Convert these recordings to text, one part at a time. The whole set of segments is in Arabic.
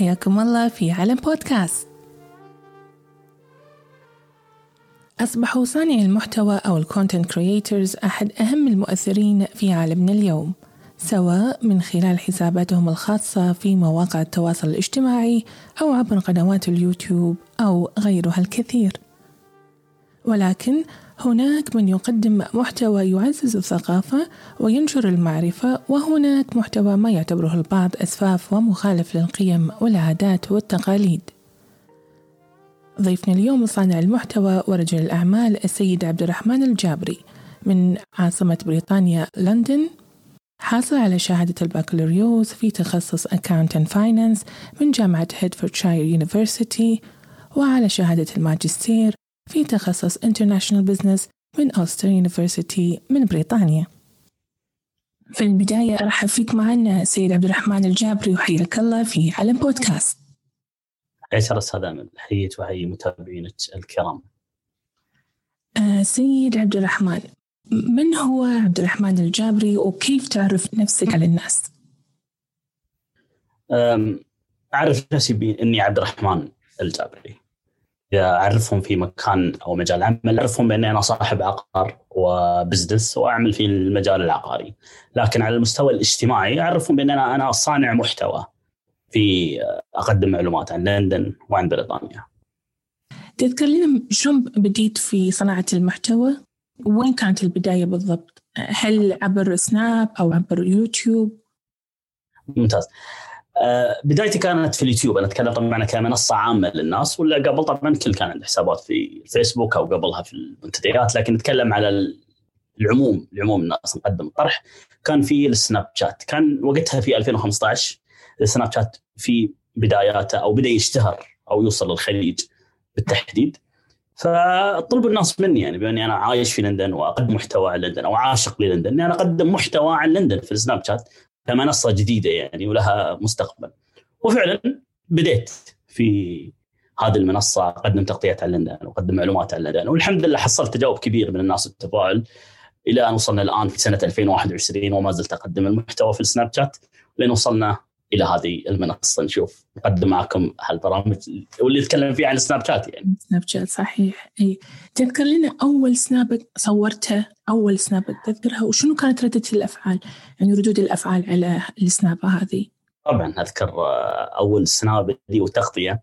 حياكم الله في عالم بودكاست. أصبحوا صانعي المحتوى أو ال content creators أحد أهم المؤثرين في عالمنا اليوم سواء من خلال حساباتهم الخاصة في مواقع التواصل الاجتماعي أو عبر قنوات اليوتيوب أو غيرها الكثير. ولكن هناك من يقدم محتوى يعزز الثقافة وينشر المعرفة وهناك محتوى ما يعتبره البعض أسفاف ومخالف للقيم والعادات والتقاليد. ضيفنا اليوم صانع المحتوى ورجل الأعمال السيد عبد الرحمن الجابري من عاصمة بريطانيا لندن. حاصل على شهادة البكالوريوس في تخصص Accounting and Finance من جامعة هيرتفوردشاير University وعلى شهادة الماجستير في تخصص International Business من أولستر University من بريطانيا. في البداية أرحب فيك معنا سيد عبد الرحمن الجابري وحياك الله في عالم بودكاست حياك أستاذ أمل حييت وحيي متابعينك الكرام. آه سيد عبد الرحمن من هو عبد الرحمن الجابري وكيف تعرف نفسك على الناس؟ أعرف نفسي بإني عبد الرحمن الجابري. أعرفهم في مكان أو مجال عمل أعرفهم بأني أنا صاحب عقار وبزنس وأعمل في المجال العقاري. لكن على المستوى الاجتماعي أعرفهم بأن أنا أنا صانع محتوى في أقدم معلومات عن لندن وعن بريطانيا. تذكر لنا شلون بديت في صناعة المحتوى؟ وين كانت البداية بالضبط؟ هل عبر سناب أو عبر يوتيوب؟ ممتاز. آه، بدايتي كانت في اليوتيوب. أنا أتكلم طبعا كمنصة عامة للناس ولا قبل طبعا الكل كان عنده حسابات في الفيسبوك أو قبلها في المنتديات. لكن نتكلم على العموم العموم الناس نقدم الطرح. كان في السناب شات. كان وقتها في 2015 السناب شات في بداياته أو بدأ يشتهر أو يوصل للخليج بالتحديد. فطلبوا الناس مني يعني بأني أنا عايش في لندن وأقدم محتوى عن لندن أو عاشق للندن. اني أنا أقدم محتوى عن لندن في السناب شات. كمنصه جديدة يعني ولها مستقبل. وفعلا بديت في هذه المنصة اقدم تغطيات عن لندن واقدم معلومات عن لندن والحمد لله حصلت تجاوب كبير من الناس التفاعل إلى أن وصلنا الآن في سنة 2021 وما زلت أقدم المحتوى في السناب شات لين وصلنا إلى هذه المنصة نشوف نقدم معكم هالبرامج واللي نتكلم فيه عن السناب شات يعني. سناب شات صحيح أي. تذكر لنا أول سناب صورته أول سناب تذكرها؟ وشنو كانت ردة الأفعال؟ يعني ردود الأفعال على السناب هذه؟ طبعا أذكر آه، أول سناب دي وتغطية.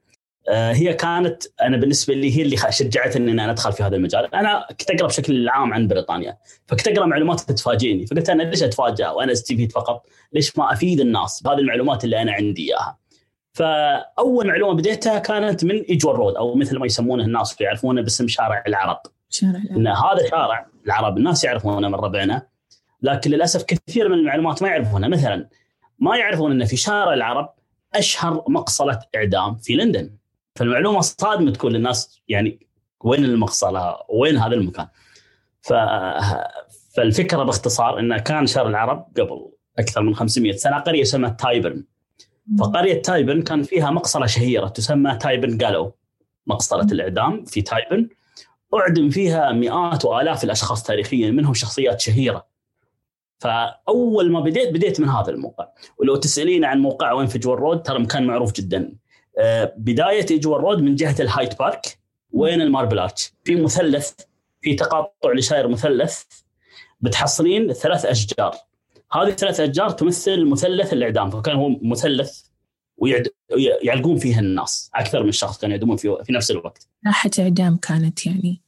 هي كانت أنا بالنسبة لي هي اللي شجعتني ان أنا أدخل في هذا المجال، أنا كنت أقرأ بشكل عام عن بريطانيا، فكنت أقرأ معلومات تفاجئني، فقلت أنا ليش اتفاجئ وأنا استفيد فقط؟ ليش ما أفيد الناس بهذه المعلومات اللي أنا عندي إياها؟ فأول معلومة بديتها كانت من إيجور رود أو مثل ما يسمونه الناس يعرفونه باسم شارع العرب. شارع العرب. إن هذا شارع العرب الناس يعرفونه من ربعنا لكن للأسف كثير من المعلومات ما يعرفونها مثلا ما يعرفون إن في شارع العرب أشهر مقصلة إعدام في لندن فالمعلومة صادمة تكون للناس يعني وين المقصله؟ وين هذا المكان؟ ف فالفكرة باختصار انه كان شر العرب قبل أكثر من 500 سنة قرية اسمها تايبرن. فقرية تايبرن كان فيها مقصلة شهيرة تسمى تايبرن جالو مقصلة الإعدام في تايبرن. أعدم فيها مئات وآلاف الأشخاص تاريخيا منهم شخصيات شهيرة. فأول ما بديت بديت من هذا الموقع. ولو تسألين عن موقع وين في جوال رود ترى مكان معروف جدا. بداية إدجوار رود من جهة الهايد بارك وين الماربل ارتش في مثلث في تقاطع الشارع مثلث بتحصلين ثلاث أشجار هذه الثلاث أشجار تمثل مثلث الإعدام فكان هو مثلث ويعلقون فيه الناس أكثر من شخص كانوا يعدمون في في نفس الوقت. ساحه إعدام كانت يعني.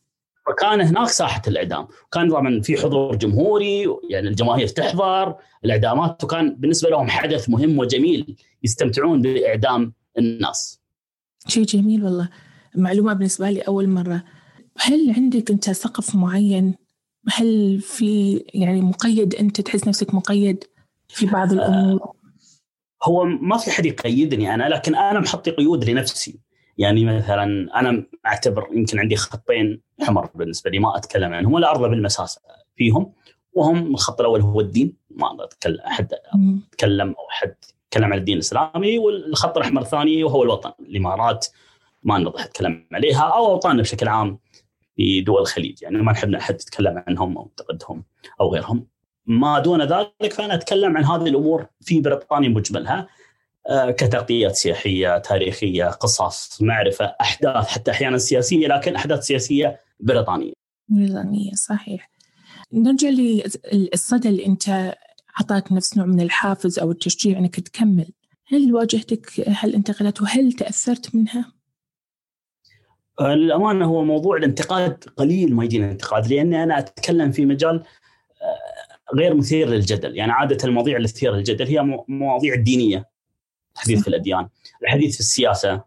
فكان هناك ساحة الإعدام، كان طبعا في حضور جماهيري يعني الجماهير تحضر الإعدامات وكان بالنسبة لهم حدث مهم وجميل يستمتعون بإعدام الناس شيء جميل والله. معلومة بالنسبة لي أول مرة. هل عندك أنت سقف معين؟ هل في يعني مقيد؟ أنت تحس نفسك مقيد في بعض الأمور؟ هو ما في حد يقيدني أنا لكن أنا محطي قيود لنفسي. يعني مثلا أنا أعتبر يمكن عندي خطين حمر بالنسبة لي ما أتكلم عنهم ولا أرضى بالمساس فيهم. وهم الخط الأول هو الدين ما أتكلم أحد أتكلم أو أحد تكلم عن الدين الإسلامي والخط الأحمر الثاني وهو الوطن الإمارات ما نضح نتكلم عليها أو اوطاننا بشكل عام في دول الخليج يعني ما نحب أحد يتكلم عنهم أو ينتقدهم أو غيرهم ما دون ذلك فأنا أتكلم عن هذه الأمور في بريطانيا مجملها آه، كتغطيات سياحية، تاريخية، قصص، معرفة، أحداث حتى أحيانا سياسية لكن أحداث سياسية بريطانية. بريطانيه صحيح. نرجع للصدى اللي أنت أعطاك نفس نوع من الحافز أو التشجيع إنك تكمل. هل واجهتك هالانتقادات وهل تأثرت منها؟ للأمانة هو موضوع الانتقاد قليل ما يجينا انتقاد لأني أنا أتكلم في مجال آه، غير مثير للجدل، يعني عادة المواضيع اللي تثير الجدل هي مواضيع الدينية الحديث في الأديان، الحديث في السياسة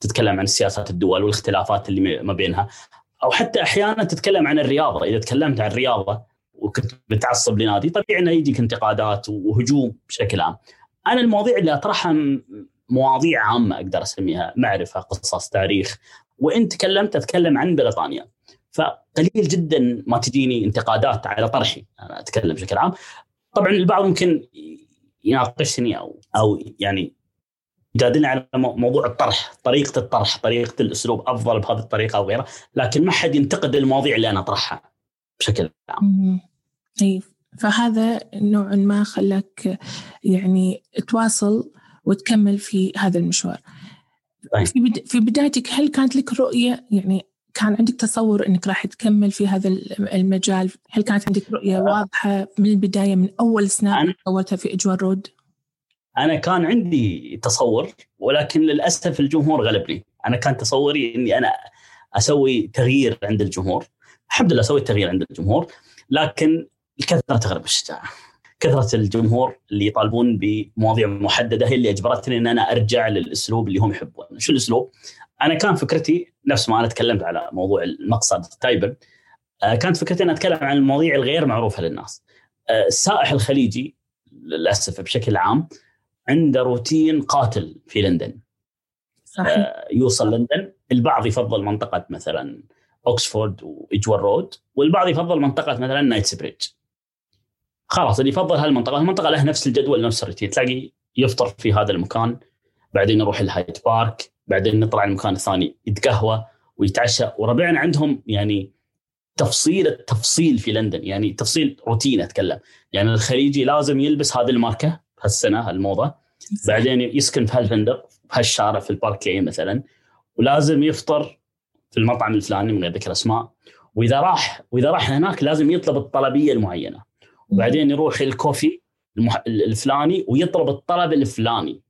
تتكلم عن سياسات الدول والاختلافات اللي ما بينها أو حتى أحيانا تتكلم عن الرياضة، إذا تكلمت عن الرياضة وكنت بتعصب لنادي. طبيعي إنه يجيك انتقادات وهجوم بشكل عام. أنا المواضيع اللي أطرحها مواضيع عامة أقدر أسميها معرفة، قصص، تاريخ، وإن تكلمت أتكلم عن بريطانيا. فقليل جدا ما تجيني انتقادات على طرحي أنا أتكلم بشكل عام. طبعا البعض ممكن يناقشني أو أو يعني يجادلني على موضوع الطرح، طريقة الطرح، طريقة الأسلوب أفضل بهذه الطريقة أو غيرها، لكن ما حد ينتقد المواضيع اللي أنا أطرحها بشكل عام. إي فهذا نوعا ما خلاك يعني تواصل وتكمل في هذا المشوار. طيب. في بدايتك هل كانت لك رؤية يعني كان عندك تصور إنك راح تكمل في هذا المجال؟ هل كانت عندك رؤية آه. واضحة من البداية من أول سناب سويتها في أجوال رود؟ أنا كان عندي تصور ولكن للأسف الجمهور غلبني، أنا كان تصوري إني أنا أسوي تغيير عند الجمهور، الحمد لله سويت تغيير عند الجمهور، لكن الكثره تغلب الشجاعة. كثرة الجمهور اللي يطالبون بمواضيع محددة هي اللي أجبرتني إن أنا أرجع للأسلوب اللي هم يحبونه، شو الأسلوب؟ أنا كان فكرتي نفس ما أنا تكلمت على موضوع المقصد تايبن آه، كانت فكرتي إن أتكلم عن المواضيع الغير معروفة للناس. آه، السائح الخليجي للأسف بشكل عام عنده روتين قاتل في لندن. صحيح. آه، يوصل لندن البعض يفضل منطقة مثلا أوكسفورد وإدجوار رود والبعض يفضل منطقة مثلا نايتس بريدج. خلاص اللي يفضل هالمنطقة المنطقة لها نفس الجدول نفس الروتين. تلاقي يفطر في هذا المكان بعدين يروح الهايد بارك بعدين نطلع المكان الثاني يتقهوى ويتعشى. وربعنا عندهم يعني تفصيل التفصيل في لندن يعني تفصيل روتين أتكلم. يعني الخليجي لازم يلبس هذه الماركة هالسنه الموضه بعدين يسكن في هالفندق في هالشارع في البارك لين مثلا. ولازم يفطر في المطعم الفلاني من غير ذكر أسماء. وإذا راح وإذا راح هناك لازم يطلب الطلبية المعينة. وبعدين يروح الكوفي المح... الفلاني ويطلب الطلب الفلاني.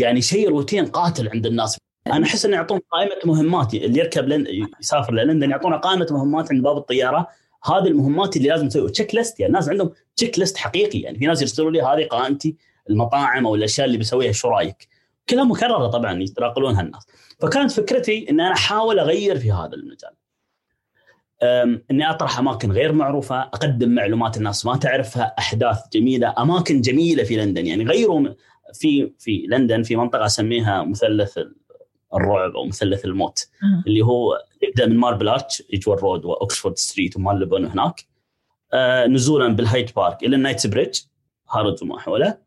يعني شيء روتين قاتل عند الناس. أنا أحس إنه يعطون قائمة مهمات. اللي يركب لن... يسافر للندن يعطونا قائمة مهمات عند باب الطيارة. هذه المهمات اللي لازم تسوي. تشيك ليست يعني الناس عندهم تشيك ليست حقيقي. يعني في ناس يرسلوا لي هذه قائمتي المطاعم أو الأشياء اللي بسويها شو رأيك؟ كلها مكررة طبعا يتراقلونها الناس. فكانت فكرتي إن أنا أحاول أغير في هذا المجال. إني أطرح أماكن غير معروفة، أقدم معلومات الناس ما تعرفها، أحداث جميلة، أماكن جميلة في لندن. يعني غيروا في في لندن في منطقة أسميها مثلث الرعب أو مثلث الموت أه. اللي هو يبدأ من ماربل أرتش إدجوار رود واوكسفورد ستريت وماربلبون هناك. آه نزولا بالهايد بارك إلى النايتس بريدج هارودز وما حوله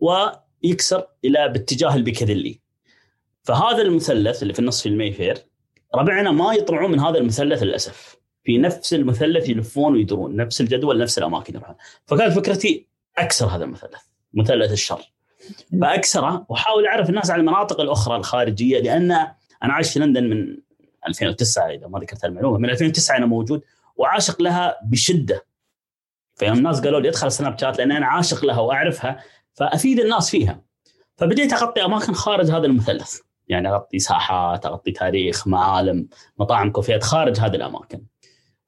ويكسر إلى باتجاه البيكاديلي. فهذا المثلث اللي في النص في المايفير ربعنا ما يطلعون من هذا المثلث للأسف. في نفس المثلث يلفون ويدورون نفس الجدول نفس الأماكن يروحون. فكانت فكرتي أكسر هذا المثلث مثلث الشر. فأكسره واحاول اعرف الناس عن المناطق الأخرى الخارجية لأن أنا عايش في لندن من 2009 إذا ما ذكرت المعلومه من 2009 أنا موجود وعاشق لها بشدة. فيوم الناس قالوا لي ادخل سناب شات لأن أنا عاشق لها وأعرفها فأفيد الناس فيها. فبديت أغطي أماكن خارج هذا المثلث. يعني أغطي ساحات أغطي تاريخ معالم مطاعم كوفيات خارج هذه الأماكن.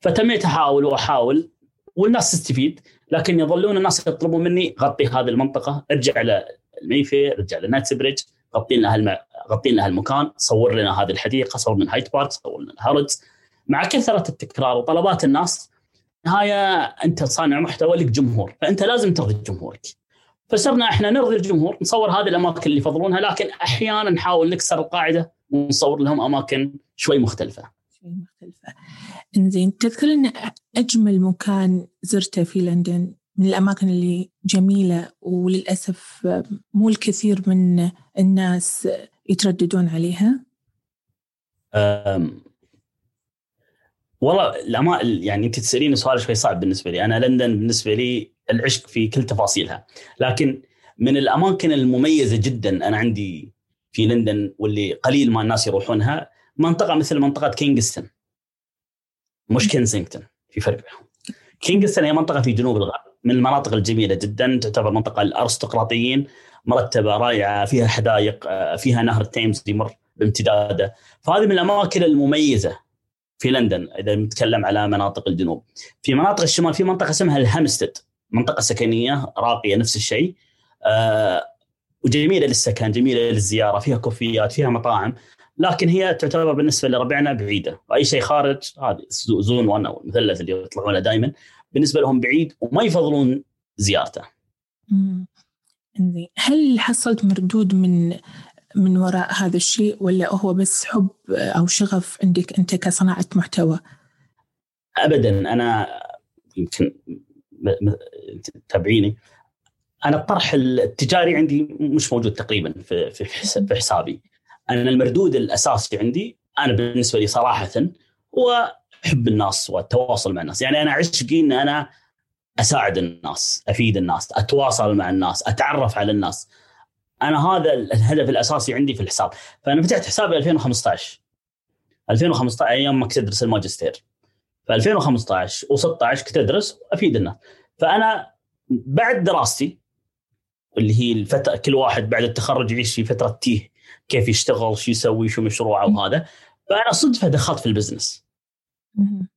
فتميت احاول وأحاول والناس تستفيد لكن يظلون الناس يطلبون مني غطي هذه المنطقة ارجع إلى المايفير ارجع لنايتس بريدج غطي لنا هالم... غطي لنا هالمكان صور لنا هذه الحديقة صور لنا هايد بارك صور لنا هارودز مع كثرة التكرار وطلبات الناس نهاية أنت صانع محتوى لك جمهور فأنت لازم ترضي جمهورك فصرنا إحنا نرضي الجمهور نصور هذه الأماكن اللي يفضلونها لكن أحيانا نحاول نكسر القاعدة ونصور لهم أماكن شوي مختلفة. شوي مختلفة. إنزين تذكر إن أجمل مكان زرته في لندن من الأماكن اللي جميلة وللأسف مو الكثير من الناس يترددون عليها؟ والله لما يعني انت تسأليني سؤال شوي صعب بالنسبة لي، أنا لندن بالنسبة لي العشق في كل تفاصيلها، لكن من الأماكن المميزة جدا أنا عندي في لندن واللي قليل ما الناس يروحونها منطقة مثل منطقة كينغستون. مش كنسينغتون في فرق بينهم كينغستون هي منطقة في جنوب الغرب من المناطق الجميلة جدا تعتبر منطقة الأرستقراطيين مرتبة رائعة فيها حدائق فيها نهر التيمز يمر بامتداده. فهذه من الأماكن المميزة في لندن إذا نتكلم على مناطق الجنوب. في مناطق الشمال في منطقة اسمها الهامبستد منطقة سكنية راقية نفس الشيء. آه وجميلة للسكن جميلة للزيارة فيها كوفيات فيها مطاعم. لكن هي تعتبر بالنسبة لربعنا بعيدة. واي شيء خارج هذه زون 1 أو المثلث اللي يطلعونه دائما بالنسبة لهم بعيد وما يفضلون زيارته. هل حصلت مردود من من وراء هذا الشيء ولا هو بس حب أو شغف عندك أنت كصناعة محتوى؟ ابدا. أنا يمكن تتابعيني أنا الطرح التجاري عندي مش موجود تقريبا في في حسابي. أنا المردود الأساسي عندي أنا بالنسبة لي صراحة هو حب الناس والتواصل مع الناس. يعني أنا عشقي إن أنا أساعد الناس أفيد الناس أتواصل مع الناس أتعرف على الناس. أنا هذا الهدف الأساسي عندي في الحساب. فأنا فتحت حسابي 2015 2015 أيام ما كنت أدرس الماجستير. في 2015 و16 كنت أدرس وأفيد الناس. فأنا بعد دراستي اللي هي الفترة كل واحد بعد التخرج يعيش في فترة تيه. كيف يشتغل شو يسوي شو مشروعه وهذا. فأنا صدفة دخلت في ال business.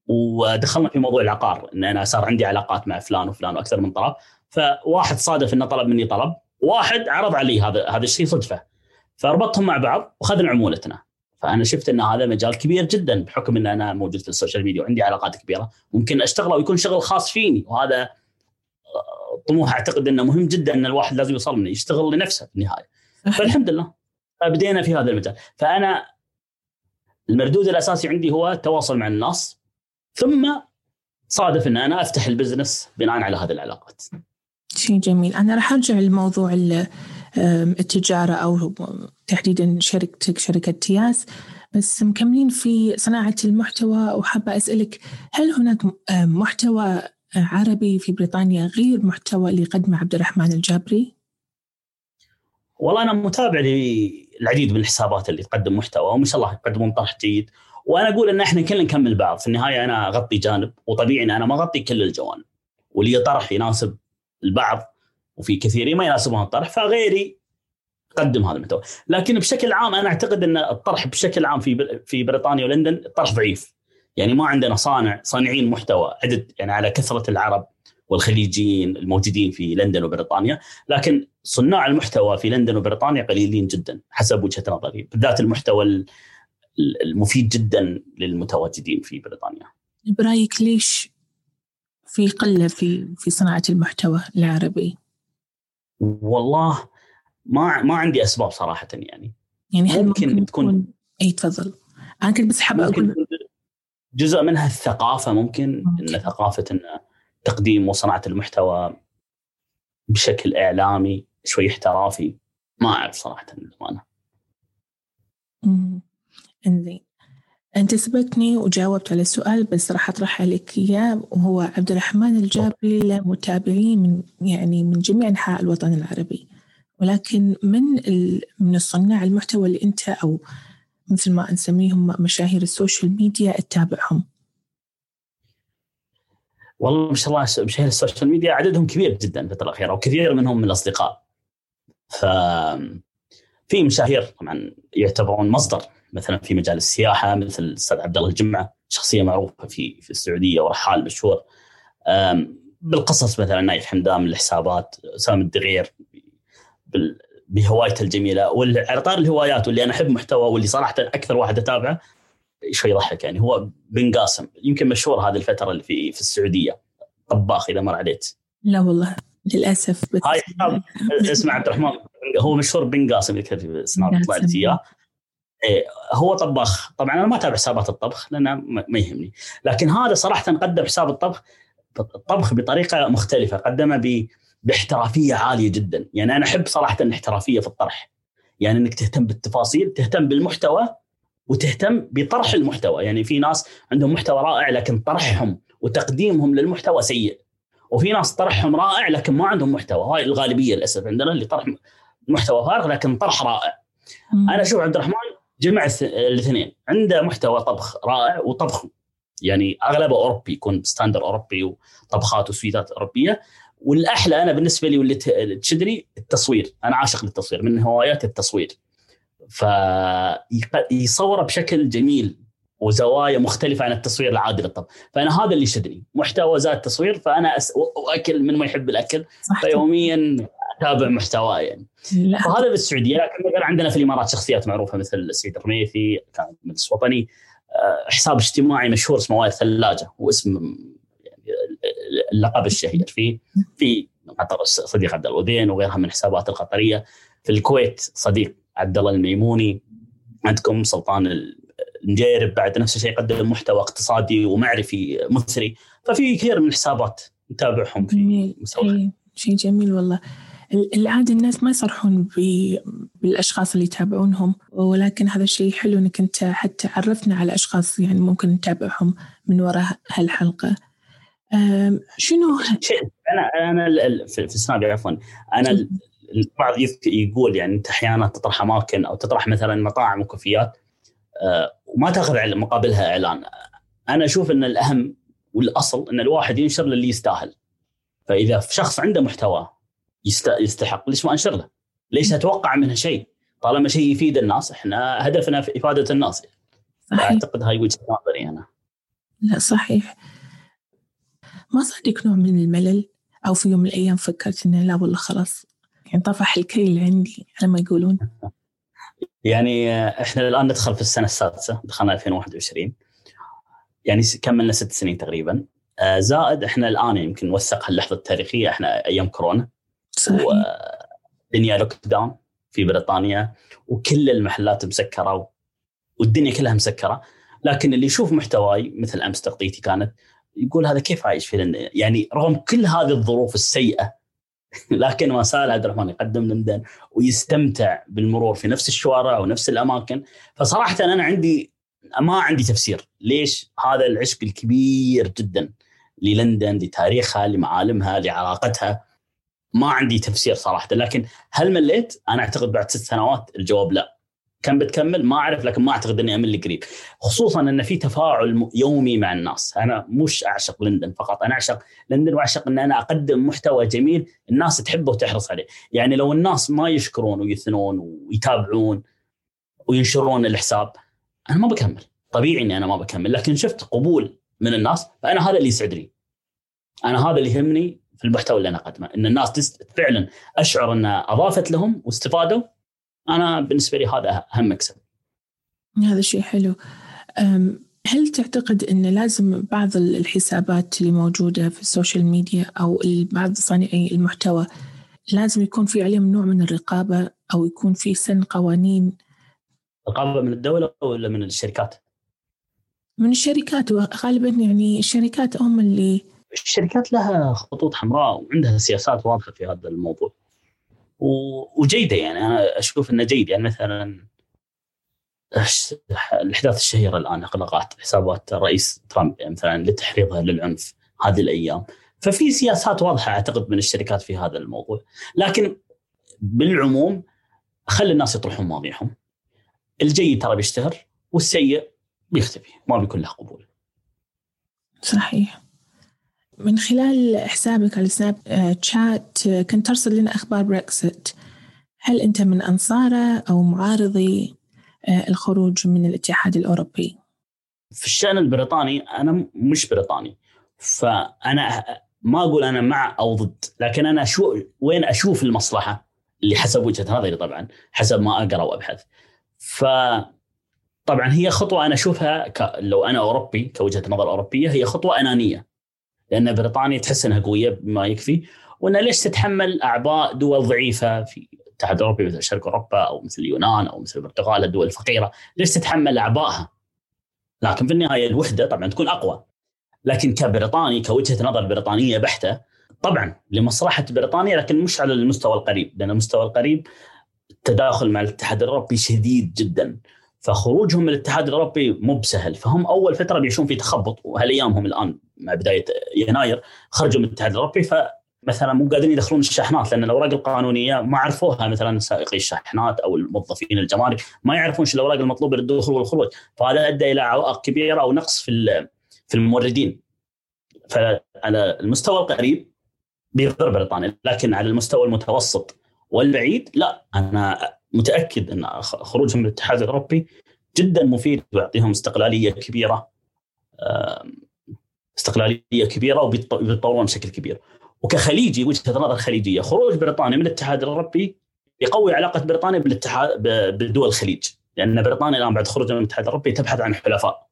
ودخلنا في موضوع العقار إن أنا صار عندي علاقات مع فلان وفلان وأكثر من طرف. فواحد صادف إنه طلب مني طلب واحد عرض علي هذا هذا الشيء صدفة. فربطهم مع بعض وأخذنا عمولتنا. فأنا شفت إن هذا مجال كبير جدا بحكم إن أنا موجود في ال social media وعندي علاقات كبيرة. ممكن اشتغله ويكون شغل خاص فيني. وهذا طموح أعتقد إنه مهم جدا إن الواحد لازم يوصل منه يشتغل لنفسه في النهاية. فالحمد لله. بدينا في هذا المجال فأنا المردود الأساسي عندي هو التواصل مع الناس ثم صادف إن أنا أفتح ال business بناء على هذه العلاقات. شيء جميل، أنا راح أرجع لموضوع التجارة أو تحديدا شركتك شركة تياس بس مكملين في صناعة المحتوى وحابه أسألك هل هناك محتوى عربي في بريطانيا غير محتوى اللي قدمه عبد الرحمن الجابري؟ والله أنا متابع للعديد من الحسابات اللي تقدم محتوى وما شاء الله يقدمون طرح جيد. وأنا أقول إن إحنا كلنا نكمل بعض. في النهاية أنا أغطي جانب وطبيعي إن أنا ما أغطي كل الجوانب. ولي طرح يناسب البعض وفي كثيرين ما يناسبهم الطرح فغيري قدم هذا المحتوى. لكن بشكل عام أنا أعتقد إن الطرح بشكل عام في في بريطانيا ولندن الطرح ضعيف. يعني ما عندنا صانع صانعين محتوى عدد يعني على كثرة العرب. والخليجيين الموجودين في لندن وبريطانيا لكن صناع المحتوى في لندن وبريطانيا قليلين جدا حسب وجهة نظري بالذات المحتوى المفيد جدا للمتواجدين في بريطانيا. برأيك ليش في قلة في في صناعة المحتوى العربي؟ والله ما ما عندي أسباب صراحة يعني. يعني هل ممكن, ممكن تكون إي تفضل. أنا كنت بس حابه أقول جزء منها الثقافة ممكن, ممكن. ان ثقافة إن تقديم وصناعة المحتوى بشكل إعلامي شوي احترافي. ما أعرف صراحة للأمانة. إنزين. أنت سبقتني وجاوبت على السؤال بس راح أطرح عليك إياه وهو عبد الرحمن الجابري له متابعين من يعني من جميع أنحاء الوطن العربي. ولكن من من الصناع المحتوى اللي أنت أو مثل ما نسميهم مشاهير ال social media تتابعهم؟ والله ما شاء الله مشاهير ال social media عددهم كبير جدا الفترة الأخيرة وكثير منهم من الأصدقاء. ف في مشاهير طبعا يعتبرون مصدر مثلا في مجال السياحة مثل الأستاذ عبد الله الجمعة شخصية معروفة في في السعودية ورحال مشهور. بالقصص مثلا نايف حمدان الحسابات سام الدغير بهوايته الجميلة وعلى طار الهوايات واللي أنا أحب محتوى واللي صراحة أكثر واحد أتابعه شوي يضحك يعني. هو بن قاسم يمكن مشهور هذه الفترة اللي في في السعودية. طباخ إذا مر عليك. لا والله للأسف. هاي اسمه عبد الرحمن. هو مشهور بن قاسم اللي كتب في سناب طلعت إياه. إيه هو طباخ. طبعا أنا ما أتابع حسابات الطبخ لأنه ما يهمني. لكن هذا صراحة قدم حساب الطبخ الطبخ بطريقة مختلفة. قدمه باحترافية عالية جدا. يعني أنا أحب صراحة الاحترافية في الطرح. يعني إنك تهتم بالتفاصيل تهتم بالمحتوى وتهتم بطرح المحتوى. يعني في ناس عندهم محتوى رائع لكن طرحهم وتقديمهم للمحتوى سيء. وفي ناس طرحهم رائع لكن ما عندهم محتوى. هاي الغالبية للأسف عندنا اللي طرح محتوى فارغ لكن طرح رائع. مم. أنا أشوف عبد الرحمن جمع الاثنين. عنده محتوى طبخ رائع وطبخ يعني أغلبه أوروبي يكون ستاندر أوروبي وطبخات وسويتات أوروبية. والأحلى أنا بالنسبة لي واللي تشدني التصوير. أنا عاشق للتصوير. من هواياتي التصوير. فيصوره بشكل جميل وزوايا مختلفة عن التصوير العادي للطبخ. فأنا هذا اللي شدني محتوى زاد تصوير فأنا أس... وأكل من ما يحب الأكل. فيوميا أتابع محتواه يعني. لا. فهذا بالسعودية. لكن عندنا في الإمارات شخصيات معروفة مثل سعيد الرميثي كان مجلس وطني. آه، حساب اجتماعي مشهور اسمه واير ثلاجة. واسم يعني اللقب الشهير فيه. في قطر صديق عبد الودين وغيرها من الحسابات القطرية. في الكويت صديق عبد الله الميموني عندكم سلطان المجيرب بعد نفس الشيء يقدم محتوى اقتصادي ومعرفي مثري ففي كثير من الحسابات نتابعهم في جميل. شيء جميل والله. العادة الناس ما يصرحون بالأشخاص اللي يتابعونهم ولكن هذا الشيء حلو أنك أنت حتى عرفنا على أشخاص يعني ممكن نتابعهم من وراء هالحلقة. شنو؟ أنا أنا في السناب عفوا. أنا البعض يقول يعني أنت أحيانا تطرح أماكن أو تطرح مثلا مطاعم وكافيات أه، وما تاخذ مقابلها إعلان أنا أشوف أن الأهم والأصل أن الواحد ينشر للي يستاهل فإذا شخص عنده محتوى يستحق ليش ما أنشر له؟ ليش أتوقع منه شيء؟ طالما شيء يفيد الناس إحنا هدفنا في إفادة الناس صحيح. أعتقد هاي وجهة نظري أنا لا صحيح ما صادق نوع من الملل أو في يوم من الأيام فكرت إنه لا والله خلاص يعني طفح الكيل عندي على ما يقولون. يعني إحنا الان ندخل في السنة السادسة دخلنا 2021 يعني كملنا ست سنين تقريبا. آه، زائد إحنا الآن يمكن نوثق هاللحظة التاريخية إحنا أيام كورونا. صحيح. ودنيا لوك داون في بريطانيا وكل المحلات مسكرة والدنيا كلها مسكرة. لكن اللي يشوف محتواي مثل أمس تغطيتي كانت يقول هذا كيف عايش في لندن يعني رغم كل هذه الظروف السيئة لكن ما زال عبد الرحمن يقدم لندن ويستمتع بالمرور في نفس الشوارع ونفس الأماكن فصراحة أنا عندي ما عندي تفسير ليش هذا العشق الكبير جدا للندن لتاريخها لمعالمها لعلاقتها ما عندي تفسير صراحة لكن هل مليت؟ أنا أعتقد بعد ست سنوات الجواب لا. كم بتكمل؟ ما أعرف لكن ما أعتقد إني أمل قريب، خصوصا إن في تفاعل يومي مع الناس، أنا مش أعشق لندن فقط، أنا أعشق لندن وأعشق إن أنا أقدم محتوى جميل الناس تحبه وتحرص عليه، يعني لو الناس ما يشكرون ويثنون ويتابعون وينشرون الحساب أنا ما بكمل، طبيعي إني أنا ما بكمل، لكن شفت قبول من الناس فأنا هذا اللي يسعدني. أنا هذا اللي يهمني في المحتوى اللي أنا أقدمه إن الناس. فعلا أشعر إن أضافت لهم واستفادوا أنا بالنسبة لي هذا أهم مكسب. هذا شيء حلو. هل تعتقد إن لازم بعض الحسابات اللي موجودة في ال social media أو بعض صانعي المحتوى لازم يكون في عليهم نوع من الرقابة أو يكون في سن قوانين؟ رقابة من الدولة ولا من الشركات؟ من الشركات وغالبا يعني الشركات هم اللي الشركات لها خطوط حمراء وعندها سياسات واضحة في هذا الموضوع. وجيدة يعني. أنا أشوف إنه جيد. يعني مثلا الإحداث الشهيرة الآن اغلاقات حسابات الرئيس ترامب يعني مثلا لتحريضها للعنف هذه الأيام. ففي سياسات واضحة أعتقد من الشركات في هذا الموضوع. لكن بالعموم خلي الناس يطرحون مواضيعهم. الجيد ترى بيشتهر والسيء بيختفي. ما بيكون له قبول. صحيح. من خلال حسابك على سناب شات كنت ترسل لنا أخبار بريكسيت هل أنت من أنصارة أو معارضي آه، الخروج من الاتحاد الأوروبي؟ في الشأن البريطاني أنا مش بريطاني فأنا ما أقول أنا مع أو ضد لكن أنا شو وين أشوف المصلحة اللي حسب وجهة نظري طبعا حسب ما أقرأ وأبحث. ف طبعا هي خطوة أنا أشوفها ك... لو أنا أوروبي كوجهة نظر أوروبية هي خطوة أنانية. لأن بريطانيا تحس إنها قوية بما يكفي وإن ليش تتحمل اعباء دول ضعيفة؟ في الاتحاد الأوروبي مثل شرق أوروبا أو مثل اليونان أو مثل البرتغال الدول الفقيرة. ليش تتحمل اعبائها لكن في النهاية الوحدة طبعا تكون أقوى. لكن كبريطاني كوجهة نظر بريطانية بحتة طبعا لمصلحة بريطانيا لكن مش على المستوى القريب. لأن المستوى القريب التداخل مع الاتحاد الأوروبي شديد جدا. فخروجهم من الاتحاد الأوروبي مو بسهل. فهم أول فترة بيعيشون في تخبط وهالايام هم الآن مع بداية يناير خرجوا من الاتحاد الأوروبي فمثلا مو قادرين يدخلون الشاحنات لأن الأوراق القانونية ما عرفوها مثلا سائقي الشاحنات أو الموظفين الجمارك ما يعرفون شو الأوراق المطلوبة للدخول والخروج. فهذا أدى إلى عوائق كبيرة أو نقص في في الموردين. فعلى المستوى القريب بيضر بريطانيا لكن على المستوى المتوسط والبعيد لا. أنا متأكد أن خروجهم من الاتحاد الأوروبي جدا مفيد ويعطيهم استقلالية كبيرة استقلالية كبيرة وبيتطورون بشكل كبير. وكخليجي وجهة نظر خليجية خروج بريطانيا من الاتحاد الأوروبي يقوي علاقة بريطانيا بالاتحاد بدول الخليج. لأن بريطانيا الآن بعد خروجها من الاتحاد الأوروبي تبحث عن حلفاء.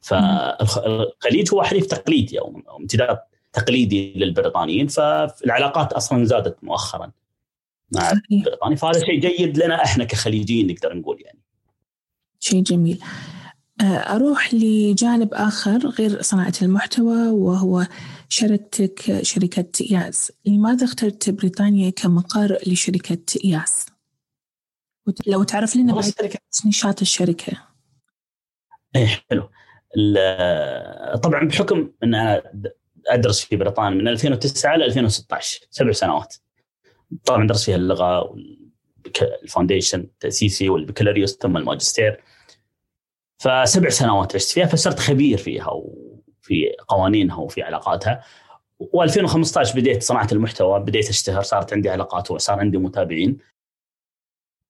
فالخليج هو حليف تقليدي أو امتداد تقليدي للبريطانيين فالعلاقات أصلا زادت مؤخرا. مع بريطانيا فهذا شيء جيد لنا إحنا كخليجيين نقدر نقول يعني. شيء جميل. آه، أروح لجانب آخر غير صناعة المحتوى وهو شركتك شركة ياس لماذا اخترت بريطانيا كمقر لشركة ياس؟ لو تعرف لنا بعد نشاط الشركة. إيه حلو. طبعا بحكم إن أنا أدرس في بريطانيا من 2009 ل 2016 سبع سنوات. طبعا درس فيها اللغة وال foundation التأسيسي والبكالوريوس ثم الماجستير. فسبع سنوات عشت فيها فصرت خبير فيها وفي قوانينها وفي علاقاتها. و2015 بديت صناعة المحتوى بديت أشتهر صارت عندي علاقات وصار عندي متابعين.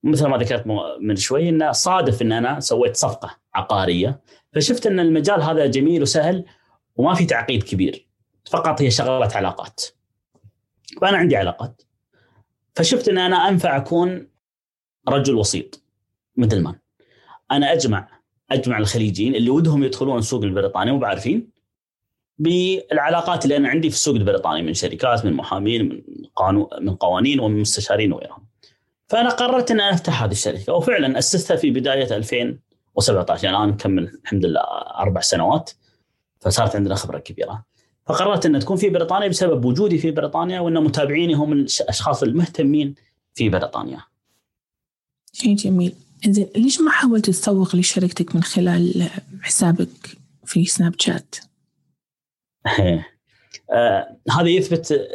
مثل ما ذكرت من شوي انه صادف إن أنا سويت صفقة عقارية. فشفت إن المجال هذا جميل وسهل وما في تعقيد كبير. فقط هي شغلة علاقات. فأنا عندي علاقات. فشفت إن أنا أنفع أكون رجل وسيط مثل ما أنا أجمع أجمع الخليجيين اللي ودهم يدخلون السوق البريطاني مو بعارفين بالعلاقات اللي أنا عندي في السوق البريطاني من شركات من محامين من قانون من قوانين ومن مستشارين وغيرهم. فأنا قررت إن أفتح هذه الشركة وفعلا اسستها في بداية 2017 يعني الآن نكمل الحمد لله أربع سنوات فصارت عندنا خبرة كبيرة. فقررت أن تكون في بريطانيا بسبب وجودي في بريطانيا وأن متابعيني هم الأشخاص المهتمين في بريطانيا. شيء جميل. زين ليش ما حاولت تسوق لشركتك من خلال حسابك في سناب شات؟ آه هذا يثبت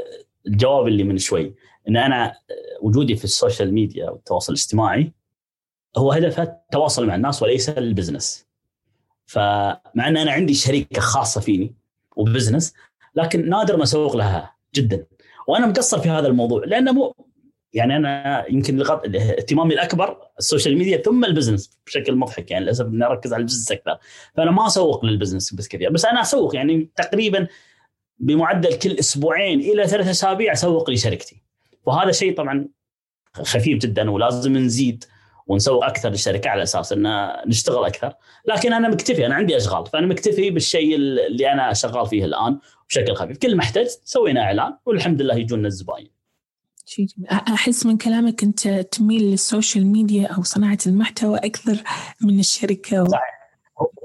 الجواب اللي من شوي إن أنا وجودي في ال social media والتواصل الاجتماعي هو هدفه التواصل مع الناس وليس ال business فمع إن أنا عندي شركه خاصة فيني و business لكن نادر ما أسوق لها جدا. وأنا مقصر في هذا الموضوع لأنه مو يعني أنا يمكن اهتمامي الأكبر ال social media ثم ال business بشكل مضحك يعني للأسف اني اركز على ال business أكثر. فأنا ما أسوق لل business بس كثير بس أنا أسوق يعني تقريبا بمعدل كل أسبوعين إلى ثلاث أسابيع أسوق لشركتي. وهذا شيء طبعا خفيف جدا ولازم نزيد ونسوق أكثر للشركة على أساس إن نشتغل أكثر. لكن أنا مكتفي أنا عندي أشغال فأنا مكتفي بالشيء اللي أنا شغال فيه الآن بشكل خفيف. كل ما احتجت سوينا إعلان والحمد لله يجونا الزباين. شيء أحس من كلامك أنت تميل لل social media أو صناعة المحتوى أكثر من الشركة و... صحيح.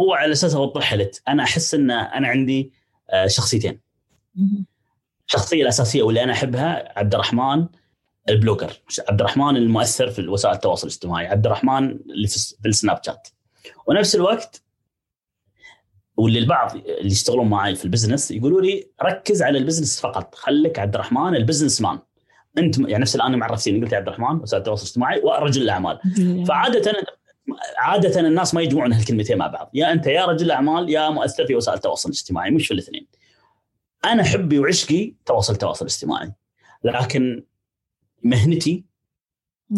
هو على أساس أوضح لك أنا أحس أن أنا عندي آه، شخصيتين. الشخصية الأساسية واللي أنا أحبها عبد الرحمن ال blogger عبد الرحمن المؤثر في وسائل التواصل الاجتماعي عبد الرحمن اللي في ال Snapchat. ونفس الوقت واللي البعض اللي يشتغلون معي في ال business يقولوا لي ركز على ال business فقط خليك عبد الرحمن ال businessman. انت يعني نفس الآن معرفتيني قلت عبد الرحمن وسائل التواصل الاجتماعي ورجل الأعمال. فعادة عادة الناس ما يجمعون هالكلمتين مع بعض. يا أنت يا رجل اعمال يا مؤثر في وسائل التواصل الاجتماعي مش في الاثنين. أنا حبي وعشقي تواصل التواصل الاجتماعي. لكن مهنتي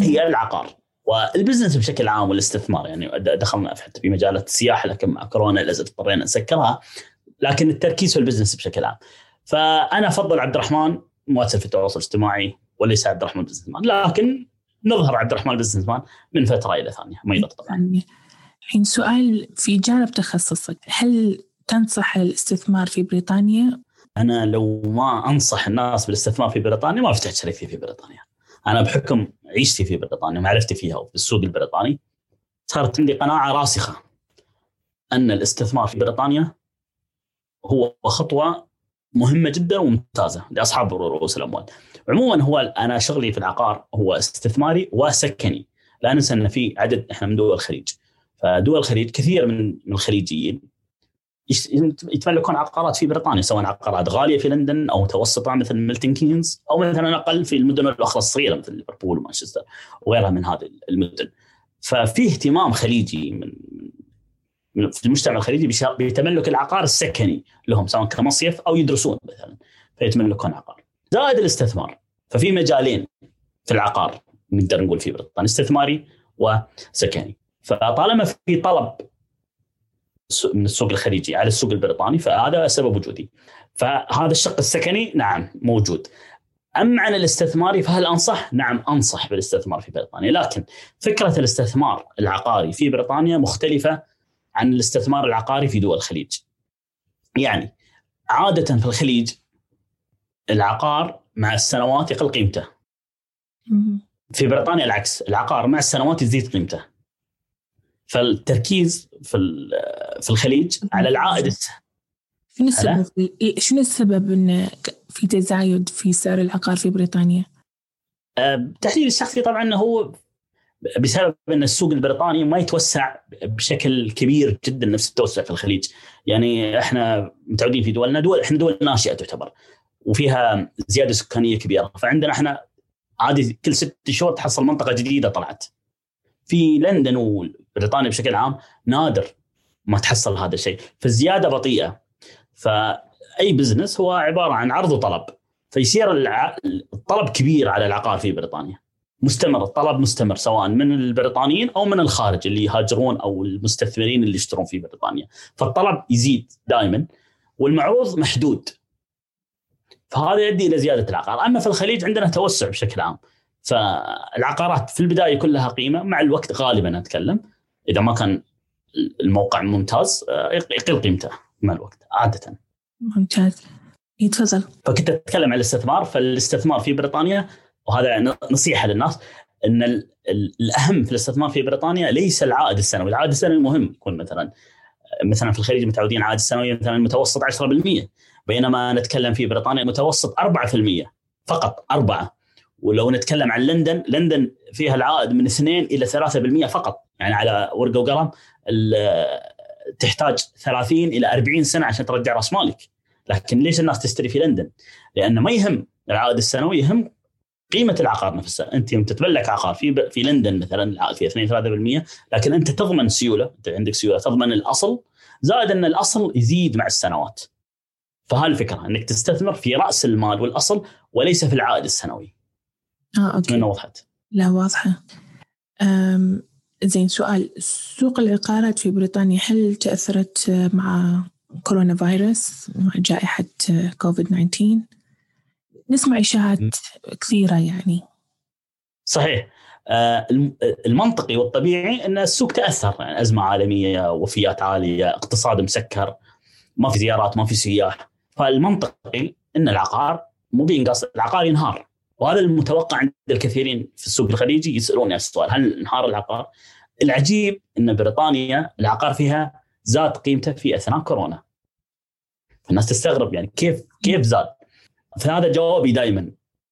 هي العقار وال business بشكل عام والاستثمار يعني دخلنا حتى في مجالات السياحة لكن مع كورونا للاسف اضطرينا نسكرها لكن التركيز في ال business بشكل عام فأنا أفضل عبد الرحمن مؤثر في التواصل الاجتماعي وليس عبد الرحمن businessman لكن نظهر عبد الرحمن بزنس مان من فترة إلى ثانية ما يضر طبعا. الحين سؤال في جانب تخصصك هل تنصح الاستثمار في بريطانيا؟ أنا لو ما أنصح الناس بالاستثمار في بريطانيا ما فتحت شركتي في بريطانيا. أنا بحكم عيشتي في بريطانيا ومعرفتي فيها وفي السوق البريطاني صارت عندي قناعة راسخة أن الاستثمار في بريطانيا هو خطوة مهمة جدا وممتازة لأصحاب رؤوس الأموال. عموما هو أنا شغلي في العقار هو استثماري وسكني. لا ننسى أن في عدد إحنا من دول الخليج. فدول الخليج كثير من من الخليجيين يتملكون عقارات في بريطانيا سواء عقارات غالية في لندن أو متوسطة مثل ميلتون كينز أو مثلا أقل في المدن الأخرى الصغيرة مثل ليفربول ومانشستر وغيرها من هذه المدن. ففي اهتمام خليجي من في المجتمع الخليجي بتملك العقار السكني لهم سواء كمصيف أو يدرسون مثلا فيتملكون عقار. زائد الاستثمار ففي مجالين في العقار نقدر نقول في بريطانيا استثماري وسكني فطالما في طلب من السوق الخليجي على السوق البريطاني فهذا سبب وجودي فهذا الشق السكني نعم موجود أما عن الاستثماري فهل أنصح؟ نعم أنصح بالاستثمار في بريطانيا، لكن فكرة الاستثمار العقاري في بريطانيا مختلفة عن الاستثمار العقاري في دول الخليج. يعني عادة في الخليج العقار مع السنوات يقل قيمته. في بريطانيا العكس، العقار مع السنوات يزيد قيمته. فالتركيز في في الخليج على العائد. شنو السبب؟ إيه، شنو السبب إن في تزايد في سعر العقار في بريطانيا؟ أه، تحليلي الشخصي طبعا هو بسبب إن السوق البريطاني ما يتوسع بشكل كبير جدا نفس التوسع في الخليج، يعني إحنا متعودين في دولنا دول إحنا دول ناشئة تعتبر وفيها زيادة سكانية كبيرة، فعندنا إحنا عادي كل ست شهور تحصل منطقة جديدة طلعت. في لندن وبريطانيا بشكل عام نادر ما تحصل هذا الشيء، فالزيادة بطيئة. فأي بزنس هو عبارة عن عرض وطلب. فيصير الطلب كبير على العقار في بريطانيا. مستمر الطلب مستمر سواء من البريطانيين أو من الخارج اللي يهاجرون أو المستثمرين اللي يشترون في بريطانيا. فالطلب يزيد دائما والمعروض محدود. فهذا يؤدي إلى زيادة العقار. أما في الخليج عندنا توسع بشكل عام. فالعقارات في البداية كلها قيمة مع الوقت غالبا أتكلم. إذا ما كان الموقع ممتاز آه، يقل قيمته مع الوقت عادة. ممتاز. يتفضل فكنت أتكلم عن الاستثمار فالاستثمار في بريطانيا وهذا نصيحة للناس إن الأهم في الاستثمار في بريطانيا ليس العائد السنوي، العائد السنوي مهم يكون مثلا مثلا في الخليج متعودين عائد السنوي مثلا متوسط 10% بينما نتكلم في بريطانيا متوسط 4% فقط 4 ولو نتكلم عن لندن لندن فيها العائد من 2 إلى 3% فقط. يعني على ورقة وقلم تحتاج 30 إلى 40 سنة عشان ترجع رأس مالك. لكن ليش الناس تشتري في لندن؟ لأنه ما يهم العائد السنوي يهم قيمة العقار نفسها أنت يوم تتملك عقار في في لندن مثلا العائد فيها 2 3% لكن أنت تضمن سيولة أنت عندك سيولة تضمن الأصل زائد أن الأصل يزيد مع السنوات. فهالفكره أنك تستثمر في رأس المال والأصل وليس في العائد السنوي. آه أوكي. اتمنى وضحت لا واضحة. زين سؤال. سوق العقارات في بريطانيا هل تأثرت مع كورونا فيروس مع جائحة كوفيد 19 نسمع إشاعات كثيرة يعني. صحيح. آه، المنطقي والطبيعي أن السوق تأثر يعني أزمة عالمية وفيات عالية اقتصاد مسكر ما في زيارات ما في سياح. فالمنطقي أن العقار مو بينقص العقار ينهار. وهذا المتوقع عند الكثيرين في السوق الخليجي يسألوني السؤال هل انهار العقار؟ العجيب إن بريطانيا العقار فيها زاد قيمته في أثناء كورونا. الناس تستغرب يعني كيف كيف زاد؟ فهذا جوابي دائما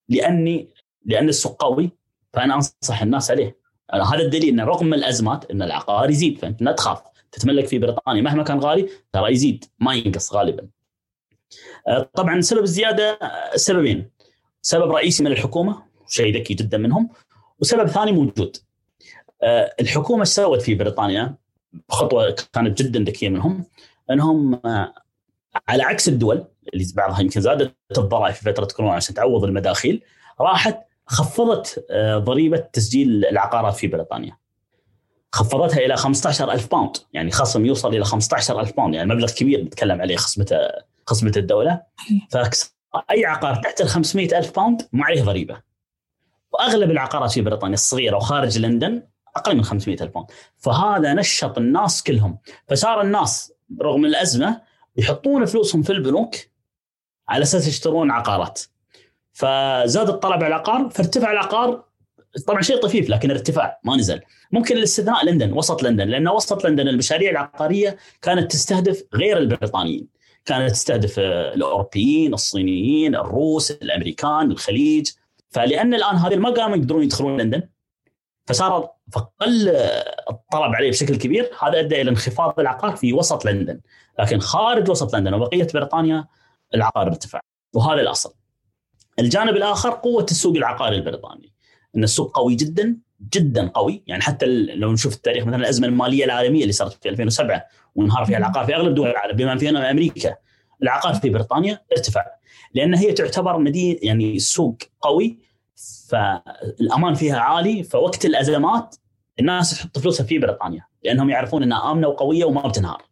لاني لأن السوق قوي فأنا أنصح الناس عليه. هذا الدليل إن رغم الأزمات إن العقار يزيد فأنت لا تخاف تتملك في بريطانيا مهما كان غالي ترى يزيد ما ينقص غالبا. طبعا سبب الزيادة سببين سبب رئيسي من الحكومة شيء ذكي جدا منهم وسبب ثاني موجود. آه، الحكومة إيش سوت في بريطانيا؟ خطوة كانت جدا ذكية منهم إنهم آه، على عكس الدول اللي بعضها يمكن زادت الضرائب في فترة كورونا عشان تعوض المداخيل راحت خفضت آه، ضريبة تسجيل العقارات في بريطانيا. خفضتها إلى 15000 pound يعني خصم يوصل إلى 15000 pound يعني مبلغ كبير نتكلم عليه خصمته خصمة الدولة. أي عقار تحت ال 500 ألف pound ما عليه ضريبة. وأغلب العقارات في بريطانيا الصغيرة وخارج لندن أقل من 500 ألف pound فهذا نشط الناس كلهم. فصار الناس رغم الأزمة يحطون فلوسهم في البنوك على أساس يشترون عقارات. فزاد الطلب على العقار فارتفع العقار. طبعا شيء طفيف لكن ارتفاع ما نزل. ممكن الاستثناء لندن وسط لندن لأن وسط لندن المشاريع العقارية كانت تستهدف غير البريطانيين. كانت تستهدف الأوروبيين، الصينيين، الروس، الأمريكان، الخليج، فلأن الآن هذه ما قاموا يقدرون يدخلون لندن فصار فقل الطلب عليه بشكل كبير. هذا أدى إلى انخفاض العقار في وسط لندن لكن خارج وسط لندن وبقية بريطانيا العقار ارتفع وهذا الأصل. الجانب الآخر قوة السوق العقاري البريطاني إن السوق قوي جدا جدا قوي. يعني حتى لو نشوف التاريخ مثلا الأزمة المالية العالمية اللي صارت في 2007 وانهار فيها العقار في أغلب دول العالم بما فيها أمريكا العقار في بريطانيا ارتفع لأن هي تعتبر مدينة يعني سوق قوي فالأمان فيها عالي فوقت الأزمات الناس تحط فلوسها في بريطانيا لأنهم يعرفون إنها آمنة وقوية وما بتنهار.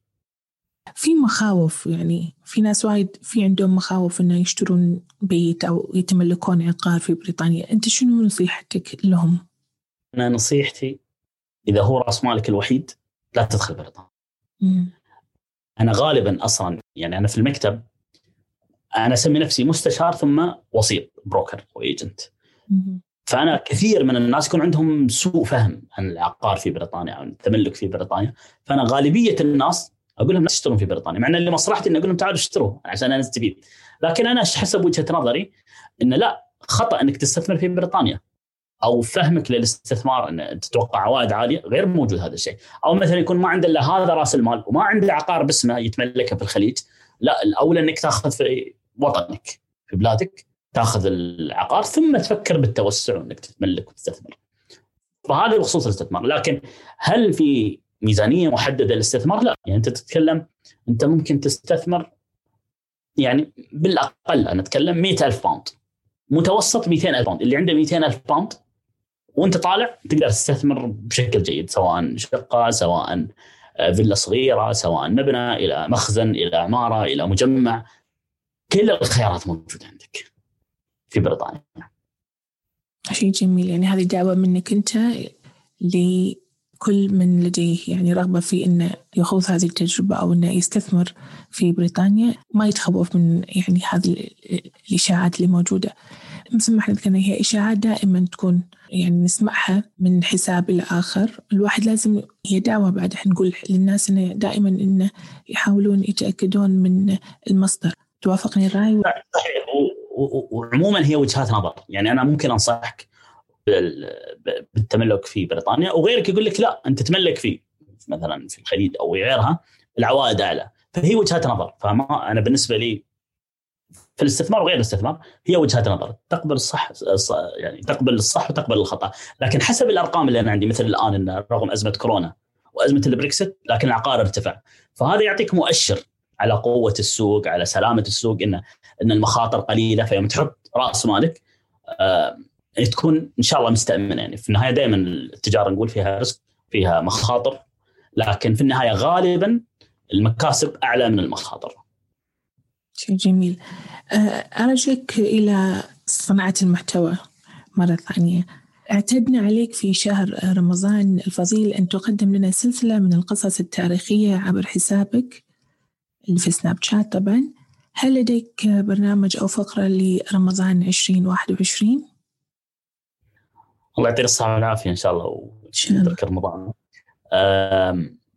في مخاوف يعني في ناس وايد في عندهم مخاوف إنه يشترون بيت أو يتملكون عقار في بريطانيا، أنت شنو نصيحتك لهم؟ أنا نصيحتي إذا هو رأس مالك الوحيد لا تدخل بريطانيا. أنا غالبا أصلا يعني أنا في المكتب أنا أسمي نفسي مستشار ثم وسيط بروكر وايجنت. فأنا كثير من الناس يكون عندهم سوء فهم عن العقار في بريطانيا عن التملك في بريطانيا. فأنا غالبية الناس أقول لهم لا تشترون في بريطانيا مع ان اللي مصلحتي إني أقول لهم تعالوا اشتروا عشان أنا استفيد لكن أنا حسب وجهة نظري إن لا خطأ إنك تستثمر في بريطانيا. أو فهمك للاستثمار إن تتوقع عوائد عالية غير موجود هذا الشيء أو مثلا يكون ما عنده إلا هذا رأس المال وما عنده عقار باسمه يتملكه في الخليج لا الأولى إنك تأخذ في وطنك في بلادك تأخذ العقار ثم تفكر بالتوسع وإنك تتملك وتستثمر. فهذا بخصوص الاستثمار، لكن هل في ميزانية محددة للاستثمار؟ لا، يعني أنت تتكلم أنت ممكن تستثمر يعني بالأقل أنا أتكلم 100000 pound متوسط 200000 pound، اللي عنده 200000 pound وانت طالع تقدر تستثمر بشكل جيد سواء شقة سواء فيلا صغيرة سواء مبنى إلى مخزن إلى عمارة إلى مجمع. كل الخيارات موجودة عندك. في بريطانيا. شيء جميل. يعني هذه دعوة منك أنت لكل من لديه يعني رغبة في أنه يخوض هذه التجربة أو أنه يستثمر في بريطانيا. ما يتخوف من يعني هذه الإشاعات اللي موجودة. إحنا ذكرنا هي إشاعات دائما تكون يعني نسمعها من حساب الآخر. الواحد لازم هي دعوة بعد إحنا نقول للناس إنه دائما إنه يحاولون يتأكدون من المصدر. توافقني الرأي؟ صحيح. وعموما هي وجهات نظر. يعني أنا ممكن أنصحك بالتملك في بريطانيا وغيرك يقول لك لا أنت تملك في مثلا في الخليج أو غيرها العوائد اعلى فهي وجهات نظر. فما أنا بالنسبة لي في الاستثمار وغير الاستثمار هي وجهات نظر تقبل الصح يعني تقبل الصح وتقبل الخطأ. لكن حسب الأرقام اللي أنا عندي مثل الآن إن رغم أزمة كورونا وأزمة البريكسيت لكن العقار ارتفع. فهذا يعطيك مؤشر على قوة السوق على سلامة السوق انه إن المخاطر قليلة فيوم تحط رأس مالك آه يعني تكون إن شاء الله مستامن يعني في النهاية دائما التجارة نقول فيها رزق فيها مخاطر لكن في النهاية غالبا المكاسب أعلى من المخاطر. شيء جميل. آه، ارجعك إلى صناعة المحتوى مرة ثانية. اعتدنا عليك في شهر رمضان الفضيل أن تقدم لنا سلسلة من القصص التاريخية عبر حسابك اللي في سناب شات طبعا هل لديك برنامج أو فقرة لرمضان 2021؟ الله يعطيك الصحة والعافية إن شاء الله ويترك رمضان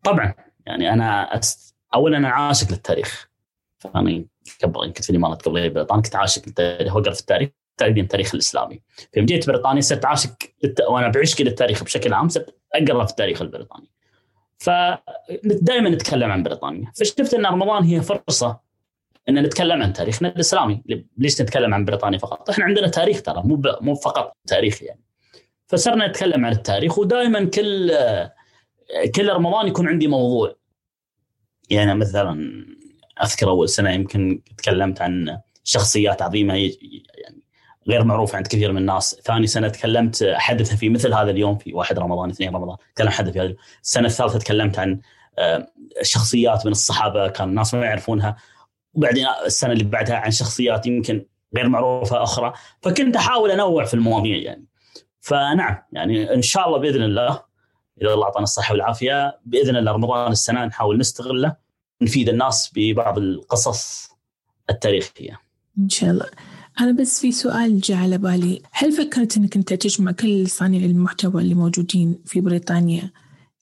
طبعا يعني أنا أست... أولا أنا عاشق للتاريخ فأنا قبل كنت في الإمارات قبل بريطانيا كنت عاشق وقرأت في التاريخ تحديدا التاريخ الإسلامي. فيوم جيت بريطانيا صرت عاشق. وأنا بعشقي للتاريخ بشكل عام صرت أقرأ في التاريخ البريطاني. فدائما نتكلم عن بريطانيا. فشفت أن رمضان هي فرصة أن نتكلم عن تاريخنا الإسلامي. ليش نتكلم عن بريطانيا فقط؟ إحنا عندنا تاريخ ترى مو مو فقط تاريخ يعني. فصرنا نتكلم عن التاريخ ودائما كل كل رمضان يكون عندي موضوع. يعني مثلا أذكر أول سنة يمكن تكلمت عن شخصيات عظيمة يعني غير معروفة عند كثير من الناس، ثاني سنة تكلمت حدث في مثل هذا اليوم في واحد رمضان اثنين رمضان، تكلم حدث في هذا السنة الثالثة تكلمت عن آه، شخصيات من الصحابة كان الناس ما يعرفونها. وبعدين السنة اللي بعدها عن شخصيات يمكن غير معروفة أخرى. فكنت أحاول أنوع في المواضيع يعني. فنعم يعني إن شاء الله بإذن الله إذا الله أعطانا الصحة والعافية بإذن الله رمضان السنة نحاول نستغله. نفيد الناس ببعض القصص التاريخية. إن شاء الله. أنا بس في سؤال جاء على بالي، هل فكرت أنك أنت تجمع كل صانعي المحتوى اللي موجودين في بريطانيا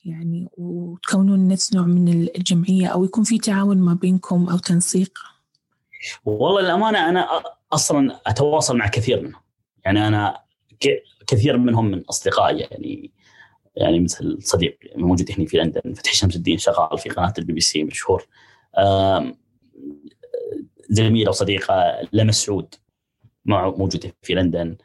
يعني وتكونون نفس نوع من الجمعية أو يكون في تعاون ما بينكم أو تنسيق؟ والله الأمانة أنا أصلا أتواصل مع كثير منهم يعني أنا كثير منهم من أصدقائي يعني يعني مثل صديق موجود هنا في لندن فتحي شمس الدين شغال في قناة البي بي سي مشهور. زميلة وصديقة لما سعود موجودة في لندن.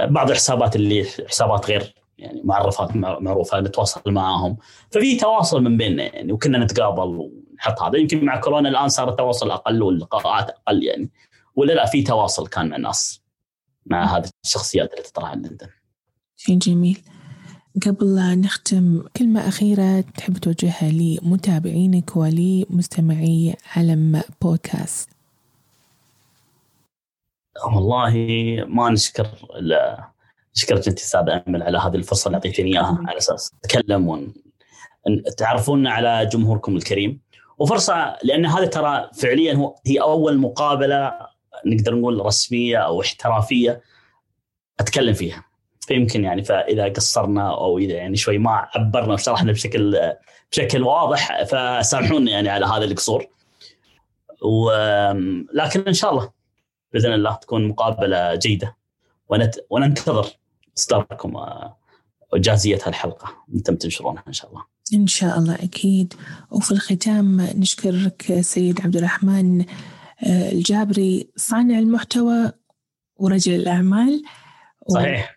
بعض الحسابات اللي حسابات غير يعني معرفات معروفة نتواصل معاهم. ففي تواصل من بيننا يعني وكنا نتقابل ونحط هذا. يمكن مع كورونا الآن صار التواصل أقل واللقاءات أقل يعني. ولا لا في تواصل كان مع الناس مع هذه الشخصيات اللي تطلع لندن. شيء جميل. قبل لا نختم كلمة أخيرة تحب توجهها لمتابعينك ولمستمعي علم بودكاست. والله ما نشكر نشكرك أنت أستاذ أمل على هذه الفرصة اللي أعطيتني إياها على أساس نتكلم وتعرفونا على جمهوركم الكريم. وفرصة لأن هذا ترى فعليا هو هي أول مقابلة نقدر نقول رسمية أو احترافية أتكلم فيها. فيمكن يعني فإذا قصرنا أو إذا يعني شوي ما عبرنا وشرحنا بشكل بشكل واضح فسامحونا يعني على هذا القصور. ولكن إن شاء الله بإذن الله تكون مقابلة جيدة. ونت... وننتظر إصداركم وجاهزيه هالحلقة. أنتم تنشرونها إن شاء الله. إن شاء الله أكيد. وفي الختام نشكرك سيد عبد الرحمن آه، الجابري. صانع المحتوى ورجل الأعمال. صحيح.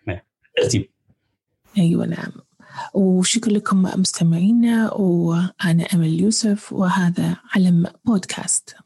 ترتيب أيوه نعم وشكرا لكم مستمعينا وأنا أمل يوسف وهذا علم بودكاست